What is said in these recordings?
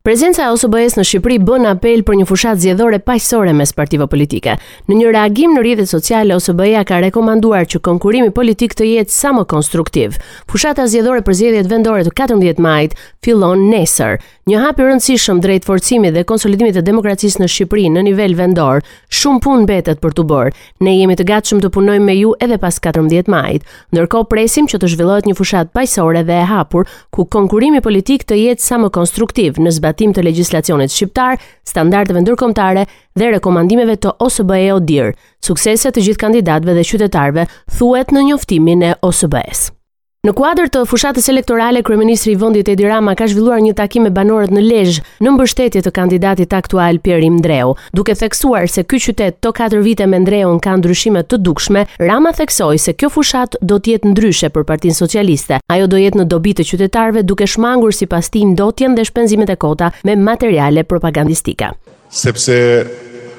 Prezenca e OSBE-së në Shqipëri bën apel për një fushatë zgjedhore paqësore mes partive politike. Në një reagim në rrjetet sociale, OSBE-ja ka rekomanduar që konkurrimi politik të jetë sa më konstruktiv. Fushata zgjedhore për zgjedhjet vendore të 14 majit fillon nesër. Një hap i rëndësishëm drejt forcimit dhe konsolidimit të demokracisë në Shqipëri në nivel vendor. Shumë punë mbetet për t'u bërë. Ne jemi të gatshëm të punojmë me ju edhe pas 14 majit. Ndërkohë presim që të zhvillohet një fushatë paqësore dhe e hapur, ku konkurrimi politik të jetë sa më konstruktiv në zbatim të legjislacionit shqiptar, standardeve ndërkombëtare dhe rekomandimeve të OSBE-ODIHR. Suksese të gjithë kandidatëve dhe qytetarëve, thuhet në njoftimin e OSBE-së. Në kuadër të fushatës elektorale, kryeministri i vendit Edi Rama ka zhvilluar një takim me banorët në Lezhë, në mbështetje të kandidatit aktual Pjerin Ndreu. Duke theksuar se ky qytet këto katër vite me Ndreun ka ndryshime të dukshme, Rama theksoi se kjo fushatë do të jetë ndryshe për Partinë Socialiste. Ajo do jetë në dobi të qytetarëve duke shmangur sipas tij ndotjen dhe shpenzimet e kota me materiale propagandistike. Sepse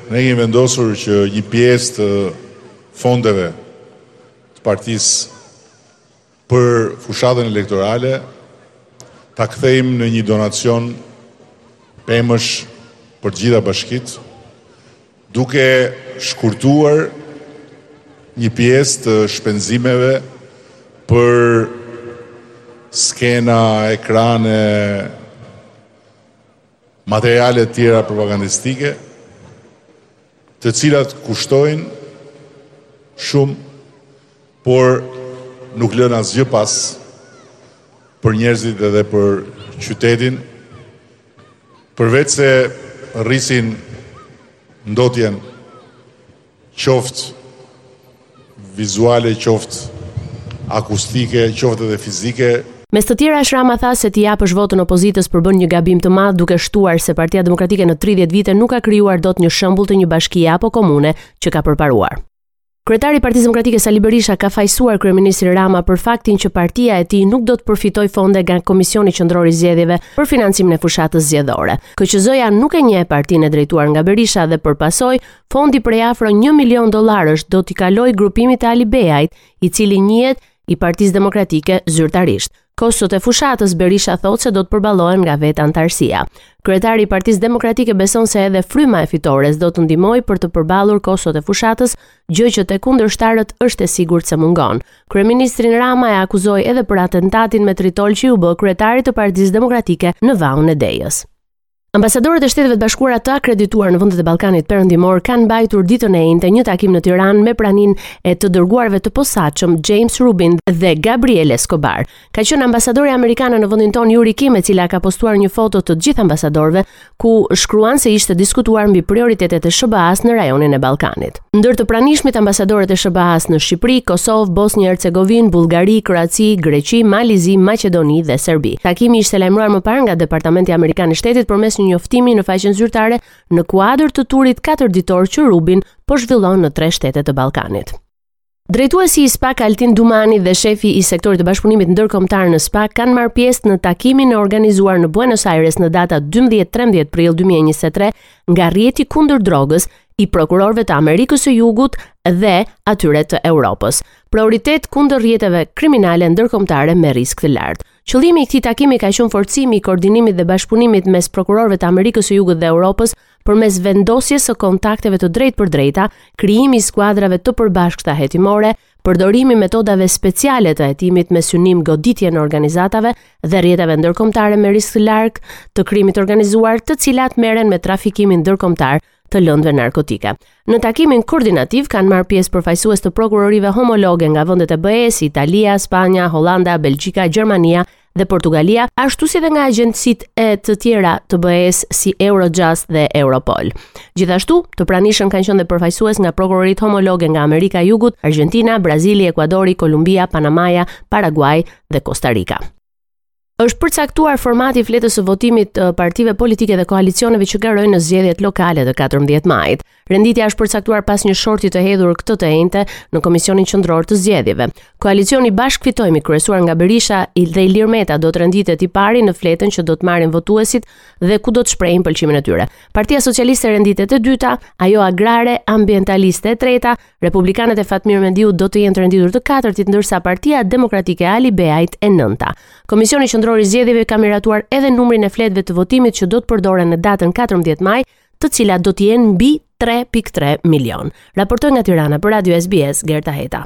ne kemi vendosur që një pjesë të fondeve të Partisë për fushatën elektorale ta kthejmë në një donacion pemësh për të gjitha bashkitë, duke shkurtuar një pjesë të shpenzimeve për skena, ekrane, Materiale të tjera propagandistike, të cilat kushtojnë shumë, por nuk lënë asgjë pas për njerëzit edhe për qytetin, përveçse rrisin ndotjen qoftë vizuale, qoftë akustike, qoftë edhe fizike. Mes të tjerash Rama tha se t'i japësh votën opozitës përbën një gabim të madh duke shtuar se Partia Demokratike në tridhjetë vite nuk ka krijuar dot një shembull të një bashkie apo komune që ka përparuar. Kryetari i Partisë Demokratike Sali Berisha ka fajësuar kryeministrin Rama për faktin që partia e tij nuk do të përfitojë fonde nga Komisioni Qendror i Zgjedhjeve për financimin e fushatës zgjedhore. KQZ-ja nuk e njeh partinë e drejtuar nga Berisha dhe për pasojë Fondi prej afro 1 milion dollarësh do t'i kalojë grupimit të Alibeajt, i cili njihet i Partisë Demokratike zyrtarisht. Kostot e fushatës Berisha thotë se do të përballohen nga vetë anëtarësia. Kryetari i Partisë Demokratike beson se edhe fryma e fitores do të ndihmojë për të përballuar kostot e fushatës, gjë që te kundërshtarët është e sigurt se mungon. Kryeministrin Rama e akuzoi edhe për atentatin me tritol që iu bë kryetarit të Partisë Demokratike në Vaun e Dejës. Ambasadorët e Shteteve të Bashkuara të akredituar në vendet e Ballkanit Perëndimor kanë mbajtur ditën e enjte një takim në Tiranë me praninë e të dërguarve të posaçëm James Rubin dhe Gabriel Escobar. Ka qenë ambasadorja amerikane në vendin tonë Yuri Kim, e cila ka postuar një foto të gjithë ambasadorëve ku shkruan se ishte diskutuar mbi prioritetet e SHBA-s në rajonin e Ballkanit. Ndër të pranishmit ambasadorët e SHBA-së në Shqipëri, Kosovë, Bosnjë e Hercegovinë, Bullgari, Kroaci, Greqi, Mali i Zi, Maqedoni dhe Serbi. Takimi ishte lajmëruar më parë nga Departamenti Amerikan i Shtetit përmes një njoftimi në faqen zyrtare në kuadër të turit katër ditor që Rubin po zhvillon në tre shtete të Ballkanit. Drejtuesi i SPAK Altin Dumani dhe shefi i sektorit të bashkëpunimit ndërkombëtar në SPAK kanë marrë pjesë në takimin e organizuar në Buenos Aires në datat 12-13 prill 2023 nga rrjeti kundër drogës i prokurorëve të Amerikës së Jugut dhe atyre të Europës. Prioritet kundër rrjeteve kriminale ndërkombëtare me risk të lartë. Qëllimi i këtij takimi ka qenë forcimi i koordinimit dhe bashkëpunimit mes prokurorëve të Amerikës së Jugut dhe Europës përmes vendosjes së kontakteve të drejtpërdrejta, krijimi i skuadrave të përbashkëta hetimore, përdorimi i metodave speciale të hetimit me synim goditjen e organizatave dhe rrjeteve ndërkombëtare me risk të lartë të krimit të organizuar, të cilat merren me trafikimin ndërkombëtar të lëndëve narkotike. Në takimin koordinativ kanë marrë pjesë përfaqësues të prokurorive homologe nga vendet e BE-së, Italia, Spanja, Holanda, Belgjika, Gjermania dhe Portugalia, ashtu si dhe nga agjencitë e tjera të BE-së si Eurojust dhe Europol. Gjithashtu, të pranishëm kanë qenë dhe përfaqësues nga prokuroritë homologe nga Amerika e Jugut, Argjentina, Brazili, Ekuadori, Kolumbia, Panamaja, Paraguai dhe Kosta Rika. Është përcaktuar formati i fletës së votimit të partive politike dhe koalicioneve që garojnë në zgjedhjet lokale të 14 majit. Renditja është përcaktuar pas një shorti të hedhur këtë të enjte në Komisionin Qendror të Zgjedhjeve. Koalicioni Bashkë Fitojmë i kryesuar nga Berisha dhe Ilir Meta do të renditet i pari në fletën që do të marrin votuesit dhe ku do të shprehin pëlqimin e tyre. Partia Socialiste renditet e dyta, ajo agrare ambientaliste e treta, republikanët e Fatmir Mediu do të jenë të renditur të katërtit, ndërsa Partia Demokratike e Alibeajt e nënta. Komisioni Qendror i Zgjedhjeve ka miratuar edhe numrin e fletëve të votimit që do të përdoren në datën 14 maj të cilat do të jenë mbi 3.3 milion. Raportoi nga Tirana për Radio SBS Gerta Heta.